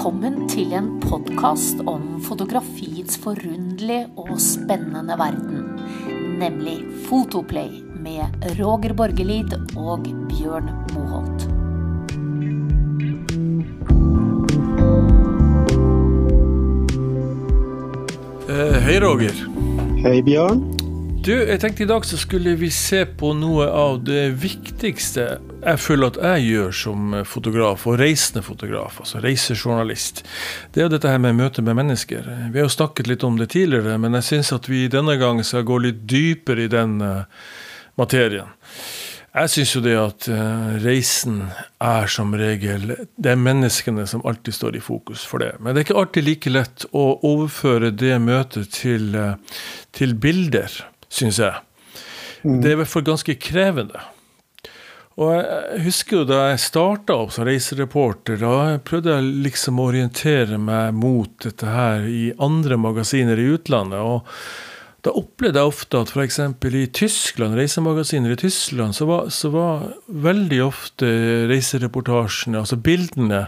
Velkommen til en podkast om fotografiets forunderlige og spennende verden. Nemlig Fotoplay med Roger Borgelid og Bjørn Moholt. Eh, Hei, Roger. Hej Björn. Du, jeg tenkte i dag så skulle vi se på noe av det viktigste jeg føler at jeg gjør som fotograf, og reisende fotograf, altså reisejournalist. Det er det dette her med møte med mennesker. Vi har jo snakket litt om det tidligere, men jeg syns at vi denne gång skal gå litt dypere i den eh, materien. Jeg syns jo det at eh, resan reisen er som regel Det er menneskene som alltid står i fokus for det. Men det er ikke alltid like lett å overføre det møtet til, eh, til bilder, syns jeg. Det er i hvert fall ganske krevende. Og jeg husker jo da jeg starta opp som reisereporter, da prøvde jeg liksom å orientere meg mot dette her i andre magasiner i utlandet. og da opplevde jeg ofte at f.eks. i Tyskland, reisemagasiner i Tyskland, så var, så var veldig ofte reisereportasjene, altså bildene,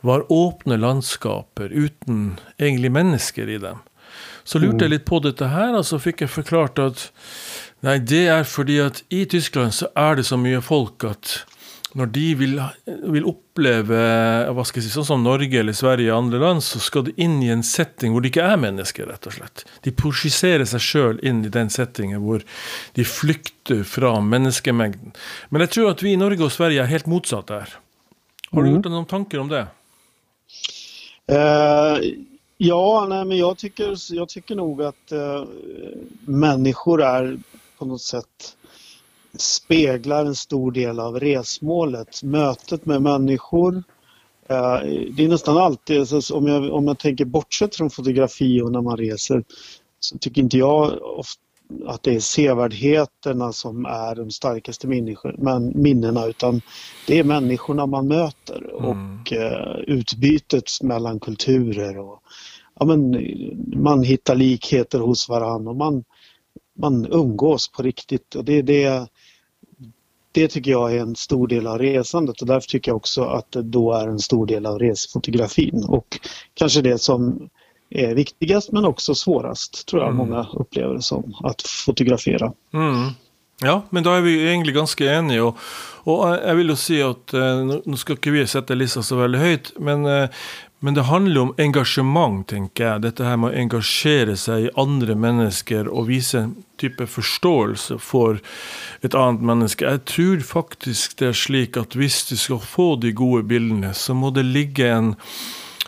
var åpne landskaper uten egentlig mennesker i dem. Så lurte jeg litt på dette her, og så fikk jeg forklart at nei, det er fordi at i Tyskland så er det så mye folk at når de vil, vil oppleve hva skal jeg si, sånn som Norge eller Sverige og andre land, så skal de inn i en setting hvor det ikke er mennesker, rett og slett. De prosjiserer seg sjøl inn i den settingen hvor de flykter fra menneskemengden. Men jeg tror at vi i Norge og Sverige er helt motsatt der. Har du gjort deg noen tanker om det? Eh, ja, nej, men jag tycker, jag tycker nog att eh, människor är på något sätt speglar en stor del av resmålet. Mötet med människor. Eh, det är nästan alltid, alltså, om, jag, om jag tänker bortsett från fotografi och när man reser, så tycker inte jag ofta att det är sevärdheterna som är de starkaste minnena utan det är människorna man möter och eh, utbytet mellan kulturer. Och, ja, men, man hittar likheter hos varandra och man, man umgås på riktigt. Och det, det, det tycker jag är en stor del av resandet och därför tycker jag också att det då är en stor del av resefotografin och kanske det som är viktigast men också svårast tror jag många upplever det som, att fotografera. Mm. Ja, men da er vi egentlig ganske enige. Og, og jeg vil jo si at eh, nå nå skal ikke vi sette lista så veldig høyt, men, eh, men det handler om engasjement, tenker jeg. Dette her med å engasjere seg i andre mennesker og vise en type forståelse for et annet menneske. Jeg tror faktisk det er slik at hvis du skal få de gode bildene, så må det ligge en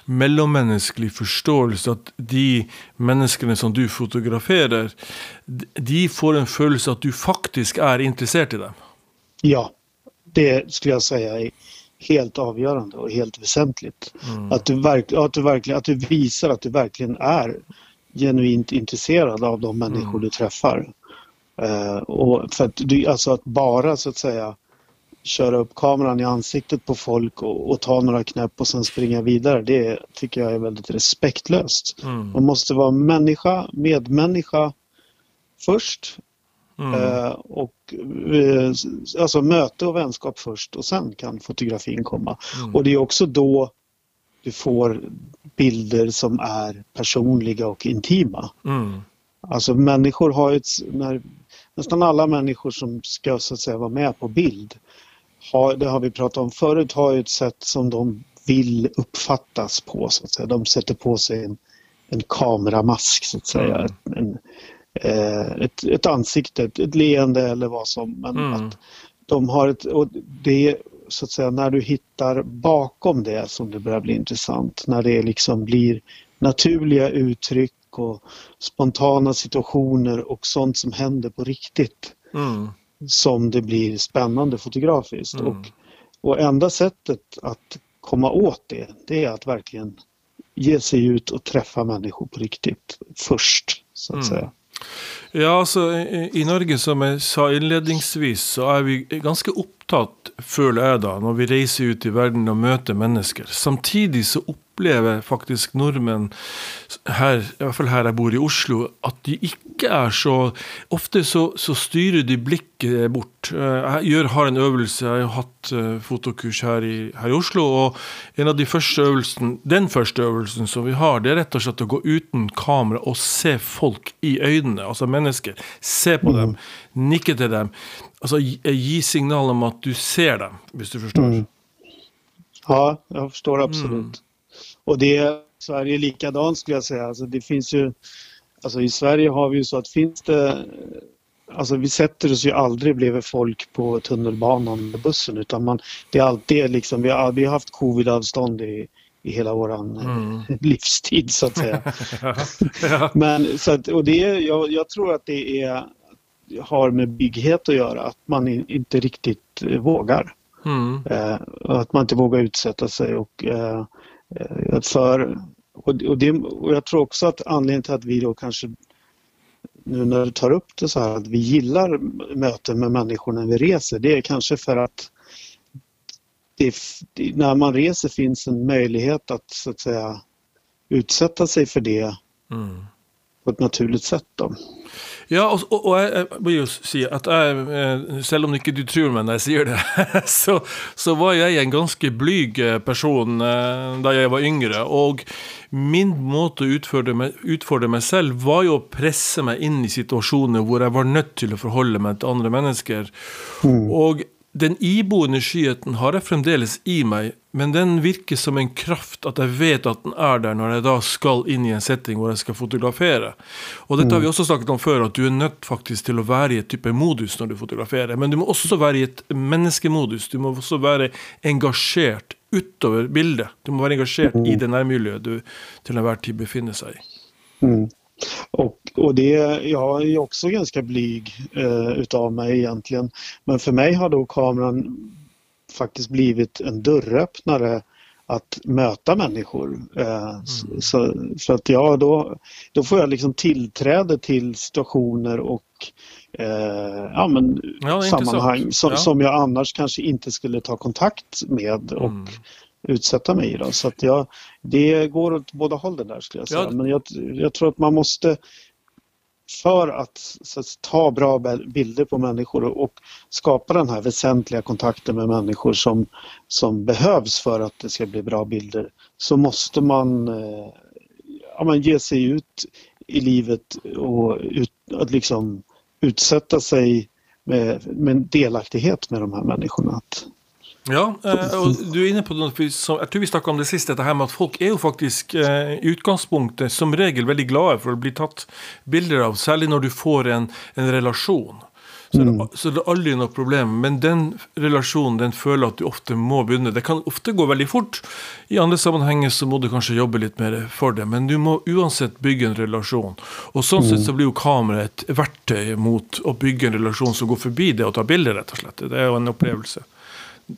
mellommenneskelig forståelse at de menneskene som du fotograferer, de får en følelse at du faktisk er interessert i dem. Ja, det skulle jag säga helt avgörande och helt väsentligt. Att, du verk, att, du verkligen, att du visar att du verkligen är genuint intresserad av de människor du träffar. Eh, och för att, du, alltså att bara så att säga köra upp kameran i ansiktet på folk och, och ta några knäpp och sen springa vidare, det tycker jag är väldigt respektlöst. Man måste vara människa, medmänniska först Eh, och eh, alltså möte och vänskap först och sen kan fotografin komma. Och det är också då du får bilder som är personliga och intima. Mm. Alltså människor har ett, när, nästan alla människor som ska så att säga vara med på bild, har, det har vi pratat om förut, har ett sätt som de vill uppfattas på. Så att säga. De sätter på sig en, en kameramask så att säga. En, eh, ett, ett ansikte, ett, ett leende eller vad som. Men Mm. att de har ett, och det är så att säga när du hittar bakom det som det börjar bli intressant. När det liksom blir naturliga uttryck och spontana situationer och sånt som händer på riktigt Mm. som det blir spännande fotografiskt. Och, och enda sättet att komma åt det, det är att verkligen ge sig ut och träffa människor på riktigt först. Så att säga. Ja, altså i, I Norge, som jeg sa innledningsvis, så er vi ganske opptatt, føler jeg da, når vi reiser ut i verden og møter mennesker. Samtidig så opplever faktisk nordmenn, her, i hvert fall her jeg bor i Oslo, at de ikke er så Ofte så, så styrer de blikket bort. Eh, jeg gjør, har en øvelse, jeg har hatt uh, fotokurs her i, her i, Oslo, og en av de første øvelsen, den første øvelsen som vi har, det er rett og slett å gå uten kamera og se folk i øynene, altså mennesker. Se på dem, nikke til dem. Altså gi signal om at du ser dem, hvis du forstår. Mm. Ja, jag förstår absolut. Mm. Och det Sverige är likadant skulle jag säga. Alltså det finns ju, alltså I Sverige har vi ju så att finns det Alltså vi sätter oss ju aldrig bredvid folk på tunnelbanan eller bussen utan man, det är alltid liksom, vi har, vi har haft covid-avstånd i, i hela våran mm. livstid så att säga. ja. Men så att, och det, jag, jag tror att det är, har med bygghet att göra, att man inte riktigt vågar. Mm. Eh, att man inte vågar utsätta sig och eh, eh, Eh, för och, och, det, och jag tror också att anledningen till att vi då kanske nu när du tar upp det så här att vi gillar möten med människor när vi reser det är kanske för att det, när man reser finns en möjlighet att så att säga utsätta sig för det mm på ett naturligt sätt. Då. Ja, og, og, og jeg, må jo si at jeg, eh, selv om ikke du tror meg når jeg sier det, så, så var jeg en ganske blyg eh, person eh, da jeg var yngre. Og min måte å utfordre meg, utfordre meg, selv var jo å presse meg inn i situasjoner hvor jeg var nødt til å forholde meg til andre mennesker. Mm. Og den iboende skyheten har jeg fremdeles i meg, men den virker som en kraft at jeg vet at den er der når jeg da skal inn i en setting hvor jeg skal fotografere. Og dette har vi mm. også snakket om før, at du er nødt faktisk til å være i et type modus når du fotograferer. Men du må også være i et menneskemodus. Du må også være engasjert utover bildet. Du må være engasjert i mm. det nærmiljøet du til enhver tid befinner seg i. Mm. Och, och det, jag är också ganska blyg eh, utav mig egentligen. Men för mig har då kameran faktiskt blivit en dörröppnare att möta människor. Eh, mm. så, så, att ja, då, då får jag liksom tillträde till situationer och eh, ja, men, ja, sammanhang som, ja. som jag annars kanske inte skulle ta kontakt med. Och, mm utsätta mig i. Då. Så att jag, det går åt båda hållen där skulle jag säga. Ja. Men jag, jag, tror att man måste för att, att, ta bra bilder på människor och, och, skapa den här väsentliga kontakten med människor som, som behövs för att det ska bli bra bilder så måste man, eh, ja, man ge sig ut i livet och ut, att liksom utsätta sig med, med delaktighet med de här människorna. Att, ja, eh, og du er inne på noe som jeg tror vi snakka om det siste, dette her med at folk er jo faktisk eh, i utgangspunktet som regel veldig glade for å bli tatt bilder av, særlig når du får en, en relasjon. Så, mm. det, så det er aldri noe problem. Men den relasjonen den føler at du ofte må begynne. Det kan ofte gå veldig fort. I andre sammenhenger så må du kanskje jobbe litt mer for det. Men du må uansett bygge en relasjon. Og sånn mm. sett så blir jo kameraet et verktøy mot å bygge en relasjon som går forbi det å ta bilder, rett og slett. Det er jo en opplevelse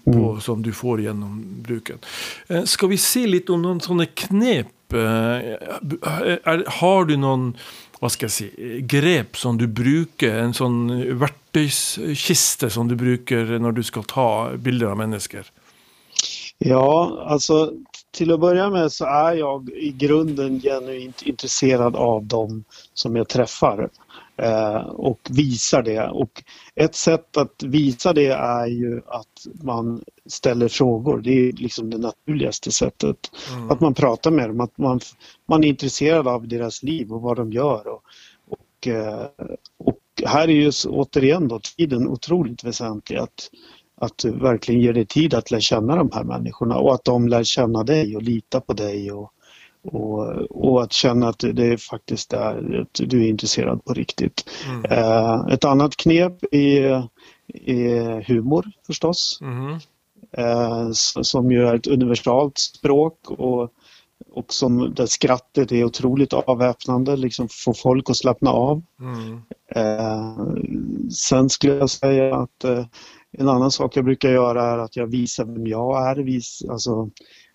på, mm. som du får gjennom bruken. Eh, skal vi si litt om noen sånne knep? Eh, har du noen hva skal jeg si, grep som du bruker, en sånn verktøykiste som du bruker når du skal ta bilder av mennesker? Ja, alltså till att börja med så är jag i grunden genuint intresserad av dem som jag träffar. Eh, och visar det. Och ett sätt att visa det är ju att man ställer frågor. Det är liksom det naturligaste sättet. Mm. Att man pratar med dem, att man, man är intresserad av deras liv och vad de gör. Och, och, eh, och här är ju återigen då tiden otroligt väsentlig. Att, att du verkligen ger dig tid att lära känna de här människorna och att de lär känna dig och lita på dig och, och, och att känna att det faktiskt är att du är intresserad på riktigt. Mm. Eh, ett annat knep är, är humor förstås. Mm. Eh, som ju är ett universalt språk och, och som, där skrattet är otroligt avväpnande, liksom få folk att slappna av. Mm. Eh, sen skulle jag säga att eh, en annan sak jag brukar göra är att jag visar vem jag är. Vis, alltså,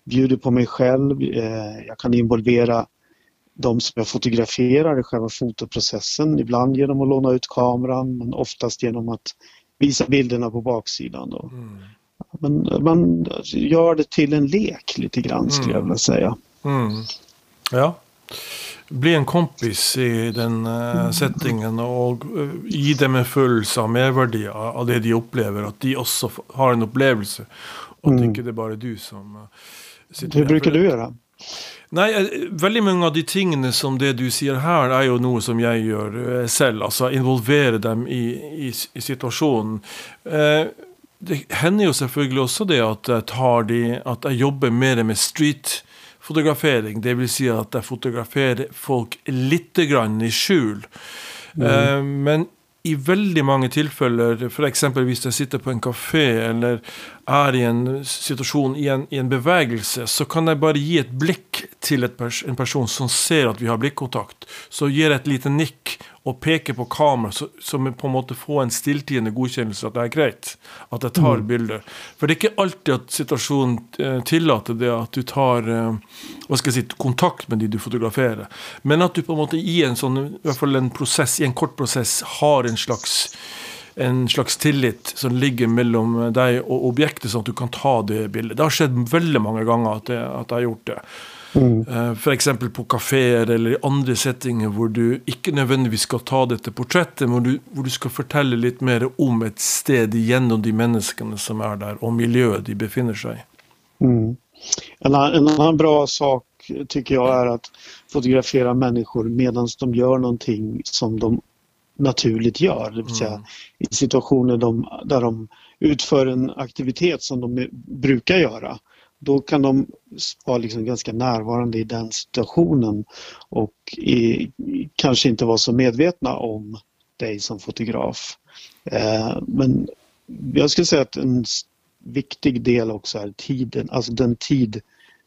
bjuder på mig själv. Eh, jag kan involvera de som jag fotograferar i själva fotoprocessen. Ibland genom att låna ut kameran men oftast genom att visa bilderna på baksidan. Mm. Men man gör det till en lek lite grann skulle jag mm. vilja säga. Mm. Ja. Bli en kompis i den uh, settingen og uh, gi dem en følelse av merverdi av det de opplever. At de også har en opplevelse, og at mm. ikke det er bare du som uh, Hur brukar du gjøre? Nei, veldig mange av de tingene som det du sier her, er jo noe som jeg gjør selv. Altså involvere dem i, i, i situasjonen. det hender jo selvfølgelig også det at jeg, tar de, at jeg jobber mer med street fotografering. Det vil si at jeg fotograferer folk litt grann i skjul. Mm. Uh, men i veldig mange tilfeller, f.eks. hvis jeg sitter på en kafé eller er i en situasjon, i en, i en bevegelse, så kan jeg bare gi et blikk til et pers en person som ser at vi har blikkontakt. Så gir jeg et lite nikk og peker på kamera, så, så på en måte få en stilltiende godkjennelse at det er greit at jeg tar mm. bilder. For det er ikke alltid at situasjonen eh, tillater det at du tar eh, hva skal jeg si, kontakt med de du fotograferer. Men at du på en måte i en sånn, i hvert fall en prosess, i en kort prosess har en slags en slags tillit som ligger mellom deg og objektet, sånn at du kan ta det bildet. Det har skjedd veldig mange ganger at, det, at jeg har gjort det. Mm. Eh, F.eks. på kafeer eller i andre settinger hvor du ikke nødvendigvis skal ta dette portrettet, men du, hvor du skal fortelle litt mer om et sted gjennom de menneskene som er der, og miljøet de befinner seg i. Mm. En, en annan bra sak tycker jag är att fotografera människor medan de gör någonting som de naturligt gör. Det vill säga mm. i situationer de, där de utför en aktivitet som de brukar göra då kan de vara liksom ganska närvarande i den situationen och i, kanske inte vara så medvetna om dig som fotograf. Eh, men jag skulle säga att en viktig del också är tiden, alltså den tid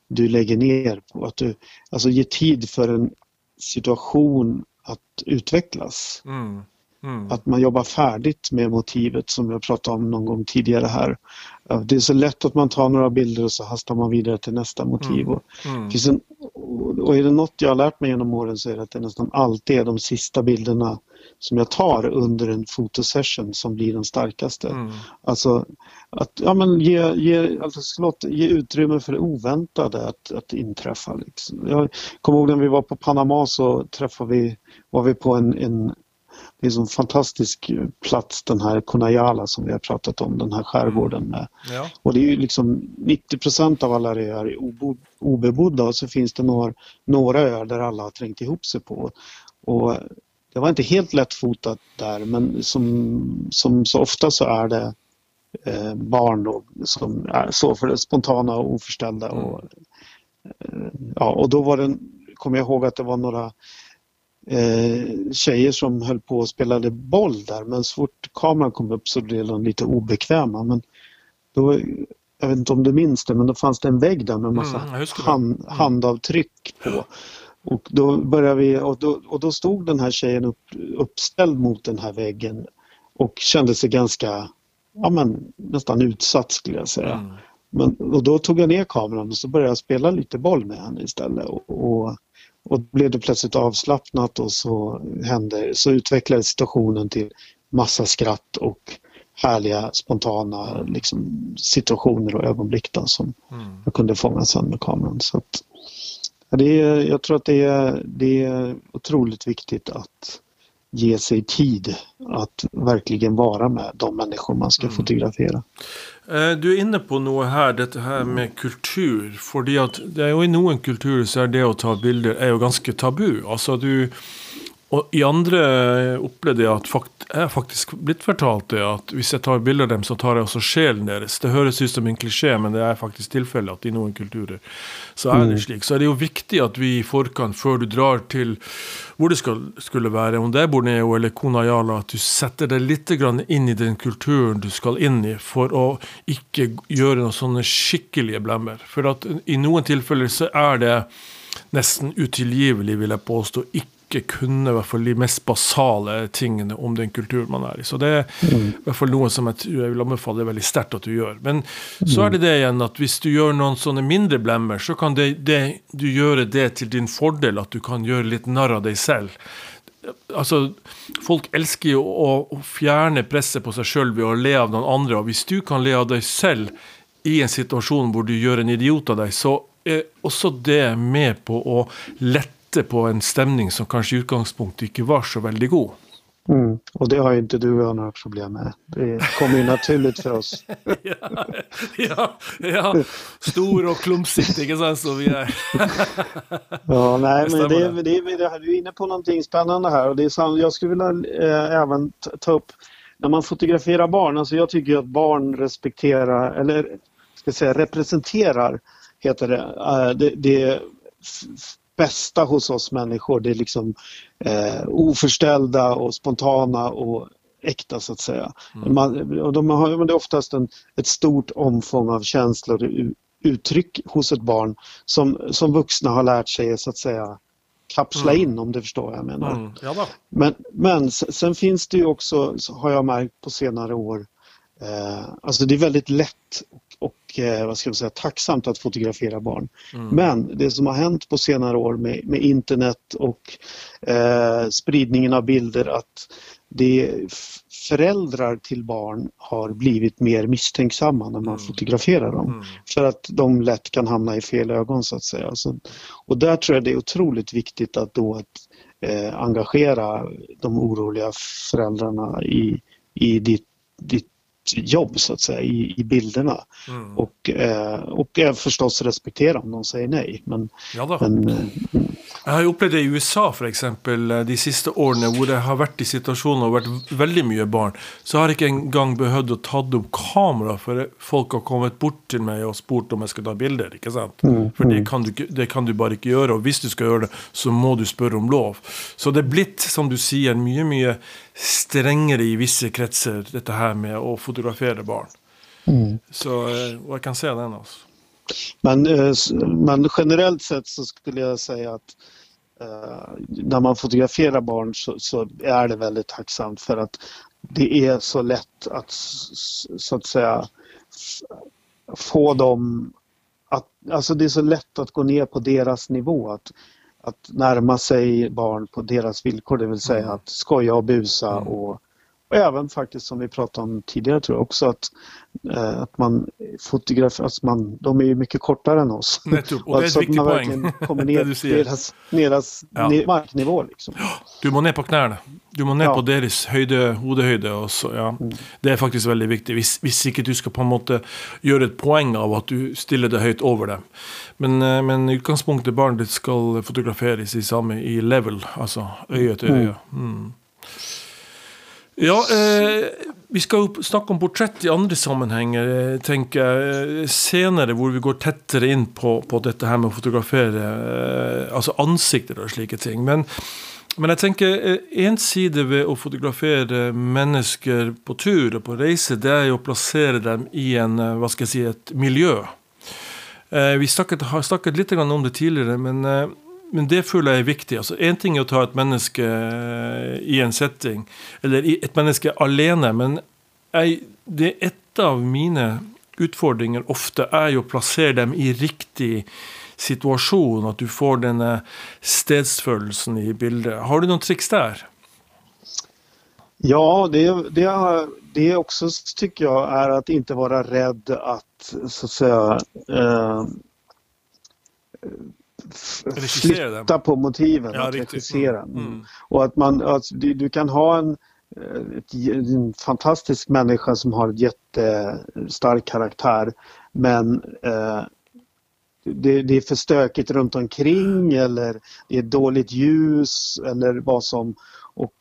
du lägger ner på att du, alltså ge tid för en situation att utvecklas. Mm. Mm. Att man jobbar färdigt med motivet som jag pratade om någon gång tidigare här. Det är så lätt att man tar några bilder och så hastar man vidare till nästa motiv. Mm. Mm. En, och är det något jag har lärt mig genom åren så är det att det nästan alltid är de sista bilderna som jag tar under en fotosession som blir de starkaste. Mm. Alltså att ja, men ge, ge, alltså, låt, ge utrymme för det oväntade att, att inträffa. Liksom. Jag kommer ihåg när vi var på Panama så träffade vi, var vi på en, en det är en fantastisk plats den här Kunayala som vi har pratat om, den här skärgården med. Ja. Och det är ju liksom 90% av alla öar är obebodda och så finns det några, några öar där alla har trängt ihop sig på. Och det var inte helt lättfotat där men som, som så ofta så är det eh, barn då, som är så för spontana och oförställda. Mm. Och, eh, ja, och då var det, kommer jag ihåg att det var några eh, tjejer som höll på och spelade boll där men så fort kameran kom upp så blev de lite obekväma. Men då, jag vet inte om du minns det men då fanns det en vägg där med massa mm, hand, mm. handavtryck på. Och då började vi och då, och då stod den här tjejen upp, uppställd mot den här väggen och kände sig ganska, ja men nästan utsatt skulle jag säga. Mm. Men, och då tog jag ner kameran och så började jag spela lite boll med henne istället. Och, och och blev det plötsligt avslappnat och så hände, så utvecklades situationen till massa skratt och härliga spontana liksom, situationer och ögonblick då, som mm. jag kunde fånga sen med kameran. Så att, det är, jag tror att det är, det är otroligt viktigt att ge sig tid att verkligen vara med de människor man ska mm. fotografera. Eh, du er inne på noe her, dette her med kultur. fordi at det er jo I noen kulturer så er det å ta bilder er jo ganske tabu. Altså du og i andre opplevde jeg at fakt, jeg er faktisk blitt fortalt det at hvis jeg tar bilder av dem, så tar jeg også sjelen deres. Det høres ut som en klisjé, men det er faktisk tilfellet at i noen kulturer så er det mm. slik. Så er det jo viktig at vi i forkant, før du drar til hvor det skal, skulle være, om det er Borneo eller Konayala, at du setter deg litt inn i den kulturen du skal inn i, for å ikke gjøre noen sånne skikkelige blemmer. For at i noen tilfeller så er det nesten utilgivelig, vil jeg påstå, ikke ikke kunne i hvert fall de mest basale tingene om den kulturen man er i. Så det er mm. i hvert fall noe som jeg, tror jeg vil anbefale veldig sterkt at du gjør. Men så er det det igjen at hvis du gjør noen sånne mindre blemmer, så kan det, det, du gjøre det til din fordel, at du kan gjøre litt narr av deg selv. Altså, Folk elsker jo å, å fjerne presset på seg sjøl ved å le av noen andre. og Hvis du kan le av deg selv i en situasjon hvor du gjør en idiot av deg, så er også det med på å lette på en stemning som kanskje i utgangspunktet ikke var så veldig god? Mm. Och det har ju inte du och jag några problem med. Det kommer ju naturligt för oss. ja, ja, ja, stor och klumpsigt, inte sant, så vi är. ja, nej, men det, det, det, det, du är inne på någonting spännande här och det är sant, jag skulle vilja eh, även ta upp när man fotograferar barn, alltså jag tycker att barn respekterar, eller ska säga representerar, heter det, eh, det, det bästa hos oss människor. Det är liksom eh, oförställda och spontana och äkta så att säga. Mm. Man, och de har det är oftast en, ett stort omfång av känslor och uttryck hos ett barn som, som vuxna har lärt sig så att säga kapsla mm. in om du förstår vad jag menar. Mm. Men, men sen finns det ju också, har jag märkt på senare år, eh, alltså det är väldigt lätt och eh, vad ska man säga, tacksamt att fotografera barn. Mm. Men det som har hänt på senare år med, med internet och eh, spridningen av bilder att det föräldrar till barn har blivit mer misstänksamma när man mm. fotograferar dem. Mm. För att de lätt kan hamna i fel ögon så att säga. Så, och där tror jag det är otroligt viktigt att då att, eh, engagera de oroliga föräldrarna i, i ditt, ditt jobb så att säga i, i bilderna. Mm. Och, eh, och förstås respektera om de säger nej. Men, ja men, eh, jeg har opplevd det i USA f.eks. de siste årene, hvor jeg har vært i situasjoner og vært veldig mye barn. Så har jeg ikke engang behøvd å ta opp kamera, for folk har kommet bort til meg og spurt om jeg skal ta bilder. ikke sant? Mm. For det mm. kan, du, det kan, du, bare ikke gjøre. Og hvis du skal gjøre det, så må du spørre om lov. Så det er blitt, som du sier, mye, mye strengere i visse kretser, dette her med å fotografere barn. Mm. Så, eh, jeg kan se den. altså. Men, eh, men generellt sett så skulle jag säga att eh, när man fotograferar barn så, så, är det väldigt tacksamt för att det är så lätt att så att säga få dem att, alltså det är så lätt att gå ner på deras nivå. Att, att närma sig barn på deras villkor, det vill säga mm. att skoja och busa mm. och och även faktiskt som vi pratade om tidigare tror jag också att, eh, att man fotograferar, alltså man, de är ju mycket kortare än oss. Nettopp, och det är ett viktigt poäng. kommer ner till deras, deras ja. marknivå. Liksom. Du må ner på knærne. Du må ner ja. på deres høyde, hodehøyde. Også, ja. Mm. Det er faktisk veldig viktig. Hvis, hvis ikke du skal på en måte gjøre et poeng av at du stiller det høyt over dem. Men, eh, men utgangspunktet barnet ditt skal fotograferes i samme i level, altså øye til øye. Mm. Ja, eh, vi skal snakke om portrett i andre sammenhenger, eh, tenker jeg, eh, senere, hvor vi går tettere inn på, på dette her med å fotografere eh, altså ansikter og slike ting. Men, men jeg tenker én eh, side ved å fotografere mennesker på tur og på reise, det er jo å plassere dem i en, eh, hva skal jeg si, et miljø. Eh, vi snakket, har snakket litt om det tidligere, men eh, men det fulla är er viktig. altså Én ting är att ta ett menneske eh, i en setting, eller ett menneske alene, men jeg, det er av mina utfordringer ofta är jo å placera dem i riktig situasjon, att du får denne stedsfølelsen i bildet. Har du noen triks där? Ja, det, det, det också tycker jag är att inte vara rädd att så att säga eh, flytta på motiven, ja, att regissera. Mm. Mm. Och att man, alltså, du, du, kan ha en, ett, en fantastisk människa som har en jättestark karaktär men eh, det, det, är för stökigt runt omkring eller det är dåligt ljus eller vad som och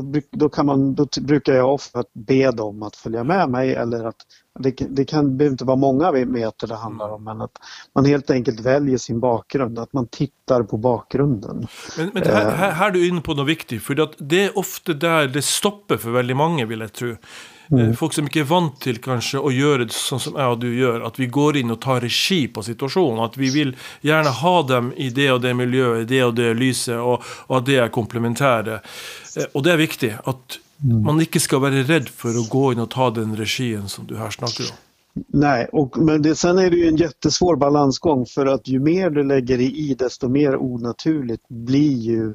då, då, kan man, då brukar jag ofta be dem att följa med mig eller att det, det kan behöver inte vara många meter det handlar om men att man helt enkelt väljer sin bakgrund, att man tittar på bakgrunden. Men, men här, här, här, är du inne på något viktigt, för det är ofta där det stoppar för väldigt många vill jag tro. Mm. Eh, folk som ikke er vant til kanskje å gjøre det sånn som jeg og du gjør, at vi går inn og tar regi på situasjonen. At vi vil gjerne ha dem i det og det miljøet, i det og det lyset, og, og at det er komplementære. Eh, og det er viktig. At mm. man ikke skal være redd for å gå inn og ta den regien som du her snakker om. Nej, och, men det, sen är det ju en jättesvår balansgång för att ju mer du lägger i desto mer onaturligt blir ju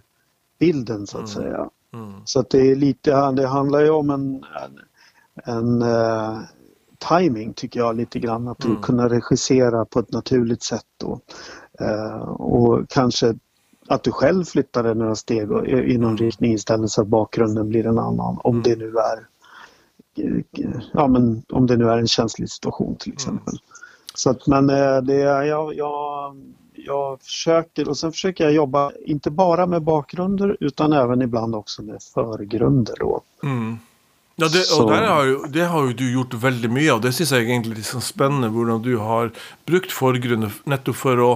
bilden så att mm. säga. Mm. Så att det är lite, det handlar ju om en, en eh, timing tycker jag lite grann. Att mm. kunna regissera på ett naturligt sätt. Då. Eh, och kanske att du själv flyttar några steg i någon mm. riktning istället så att bakgrunden blir en annan. Om mm. det nu är ja, men om det nu är en känslig situation till exempel. Mm. Så att, men eh, det, jag, jag, jag försöker och sen försöker jag jobba inte bara med bakgrunder utan även ibland också med förgrunder. Då. Mm. Ja, det, og der har det har jo du gjort veldig mye av. Det syns jeg egentlig er liksom spennende. Hvordan du har brukt forgrunner nettopp for å,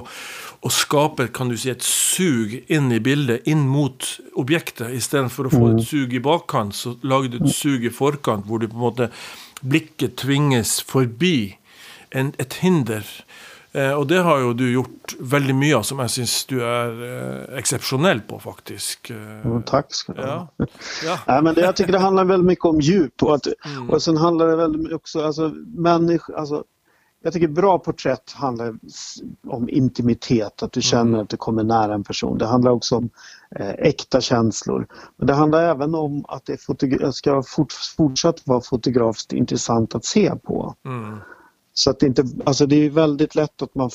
å, skape kan du si, et sug inn i bildet, inn mot objektet. Istedenfor å få et mm. sug i bakkant, så lager du et sug i forkant, hvor du på en måte blikket tvinges forbi en, et hinder. Eh, och det har ju du gjort väldigt mycket av som jag syns du är eh, exceptionell på faktiskt. Mm, tack ska du ha. Ja. ja. Nej, men det, jag tycker det handlar väldigt mycket om djup och, att, mm. och sen handlar det väldigt också, alltså människa, alltså jag tycker bra porträtt handlar om intimitet, att du känner mm. att du kommer nära en person. Det handlar också om eh, äkta känslor. Men det handlar även om att det ska fort, fortsatt vara fotografiskt intressant att se på. Mm. Så att det, inte, alltså det är väldigt lätt att man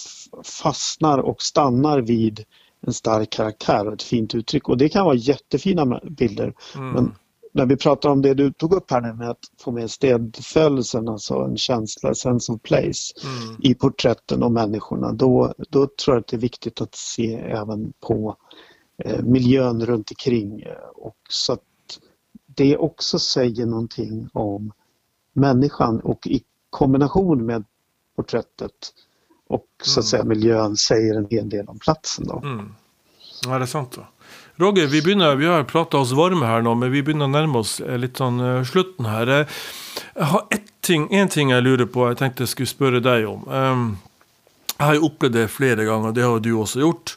fastnar och stannar vid en stark karaktär och ett fint uttryck och det kan vara jättefina bilder. Mm. Men när vi pratar om det du tog upp här nu med att få med städfödelsen, alltså en känsla, sense of place mm. i porträtten och människorna, då, då tror jag att det är viktigt att se även på eh, miljön runt omkring och så att det också säger någonting om människan och kombination med porträttet och så att säga mm. miljön säger en hel del om platsen. Då. Mm. Ja, det är sant. då. Roger, vi, begynner, vi har prata oss varme her nå, men vi begynner å nærme oss eh, litt sånn uh, slutten her. Jeg har ett ting, en ting jeg lurer på, jeg tenkte jeg skulle spørre deg om. Um, jeg har jo opplevd det flere ganger, det har du også gjort.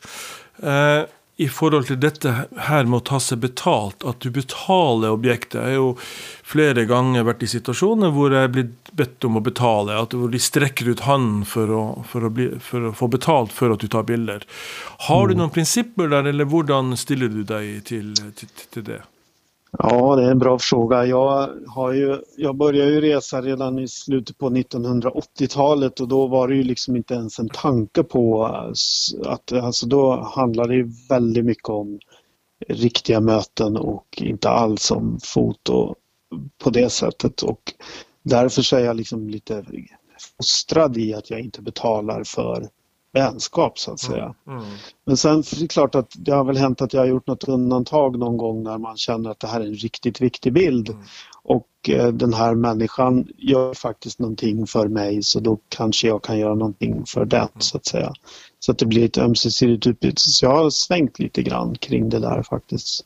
Uh, i forhold til dette her med å ta seg betalt, at du betaler objektet. Jeg har jo flere ganger vært i situasjoner hvor jeg er blitt bedt om å betale. At de strekker ut hånden for å, for, å bli, for å, få betalt før at du tar bilder. Har du mm. noen prinsipper der, eller hvordan stiller du deg til, til, til det? Ja, det är en bra fråga. Jag, har ju, jag började ju resa redan i slutet på 1980-talet och då var det ju liksom inte ens en tanke på eh, att alltså då handlade det väldigt mycket om riktiga möten och inte alls om foto på det sättet och därför så är jag liksom lite fostrad i att jag inte betalar för vänskap så att säga. Mm, mm. Men sen är det klart att det har väl hänt att jag har gjort något undantag någon gång när man känner att det här är en riktigt viktig bild. Mm. Och eh, den här människan gör faktiskt någonting för mig så då kanske jag kan göra någonting för den mm. så att säga. Så att det blir ett ömsesidigt utbyte. Så jag har svängt lite grann kring det där faktiskt.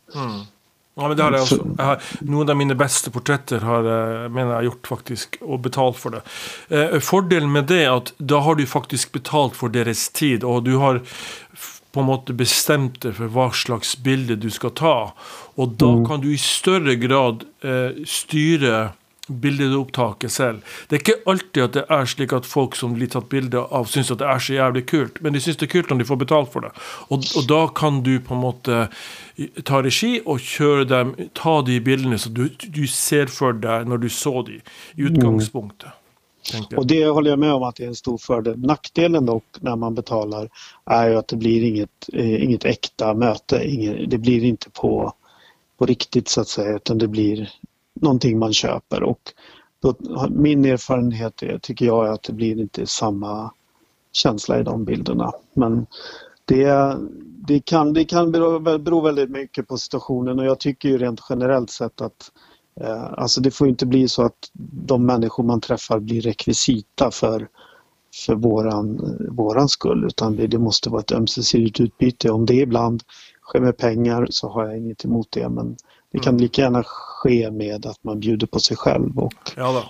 Ja, men det har jeg også. Jeg har, noen av mine beste portretter har jeg, mener jeg har gjort faktisk, og betalt for det. Eh, fordelen med det er at da har du faktisk betalt for deres tid, og du har på en måte bestemt deg for hva slags bilde du skal ta. Og da mm. kan du i større grad eh, styre bildeopptaket selv. Det er ikke alltid at det er slik at folk som blir tatt bilde av, syns at det er så jævlig kult, men de syns det er kult når de får betalt for det. Og, og, da kan du på en måte ta regi og kjøre dem, ta de bildene som du, du, ser for deg når du så de i utgangspunktet. Och det håller jag med om att det är en stor fördel. Nackdelen dock när man betalar är ju att det blir inget, eh, inget äkta möte. Inget, det blir inte på, på riktigt så att säga utan det blir någonting man köper och då, min erfarenhet är, tycker jag är att det blir inte samma känsla i de bilderna. Men det, det, kan, det kan bero, bero väldigt mycket på situationen och jag tycker ju rent generellt sett att eh, alltså det får inte bli så att de människor man träffar blir rekvisita för, för våran, våran skull utan det, det måste vara ett ömsesidigt utbyte. Om det ibland sker med pengar så har jag inget emot det men det kan mm. lika gärna ske med att man bjuder på sig själv. Och, ja da.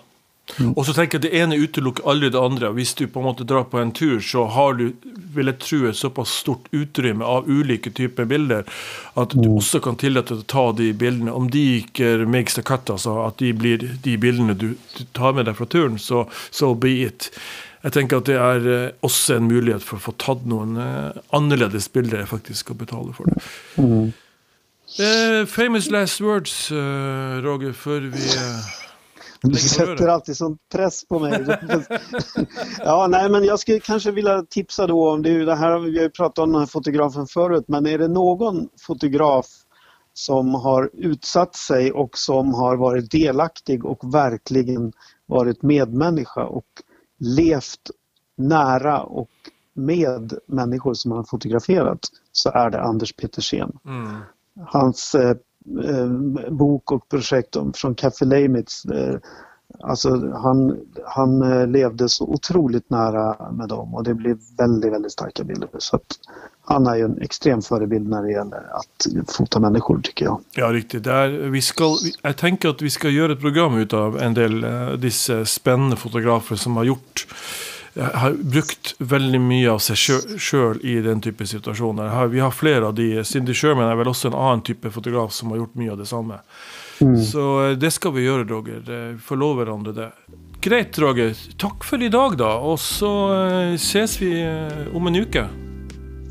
Mm. Og så tenker jeg at Det ene utelukker aldri det andre. Hvis du på en måte drar på en tur, så har du vil jeg tro, et såpass stort utrymme av ulike typer bilder at du mm. også kan tillate deg å ta de bildene. Om de ikke makes the cut, altså at de blir de bildene du, du tar med deg fra turen, så so be it. Jeg tenker at det er eh, også en mulighet for å få tatt noen eh, annerledes bilder faktisk skal betale for det. Mm. Uh, famous last words, uh, Roger, før vi uh... Du sätter alltid sån press på mig. ja, nej, men jag skulle kanske vilja tipsa då om det. det här, vi har ju pratat om den här fotografen förut, men är det någon fotograf som har utsatt sig och som har varit delaktig och verkligen varit medmänniska och levt nära och med människor som han fotograferat så är det Anders Petersen. Mm. Hans eh, eh, bok och projekt om, från Café Leimitz eh, Alltså han, han eh, levde så otroligt nära med dem och det blev väldigt, väldigt starka bilder. Så att han är ju en extrem förebild när det gäller att fota människor tycker jag. Ja, riktigt. Där, vi ska, jag tänker att vi ska göra ett program utav en del uh, dessa spännande fotografer som har gjort har brukt veldig mye av seg sjøl i den type situasjoner. Vi har flere av de. Cindy Sherman er vel også en annen type fotograf som har gjort mye av det samme. Mm. Så eh, det skal vi gjøre, Roger. Love hverandre det. Greit, Roger. Takk for i dag, da. Og så eh, ses vi eh, om en uke.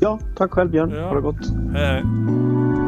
Ja, takk selv, Bjørn. Ja. Ha det godt. Hei.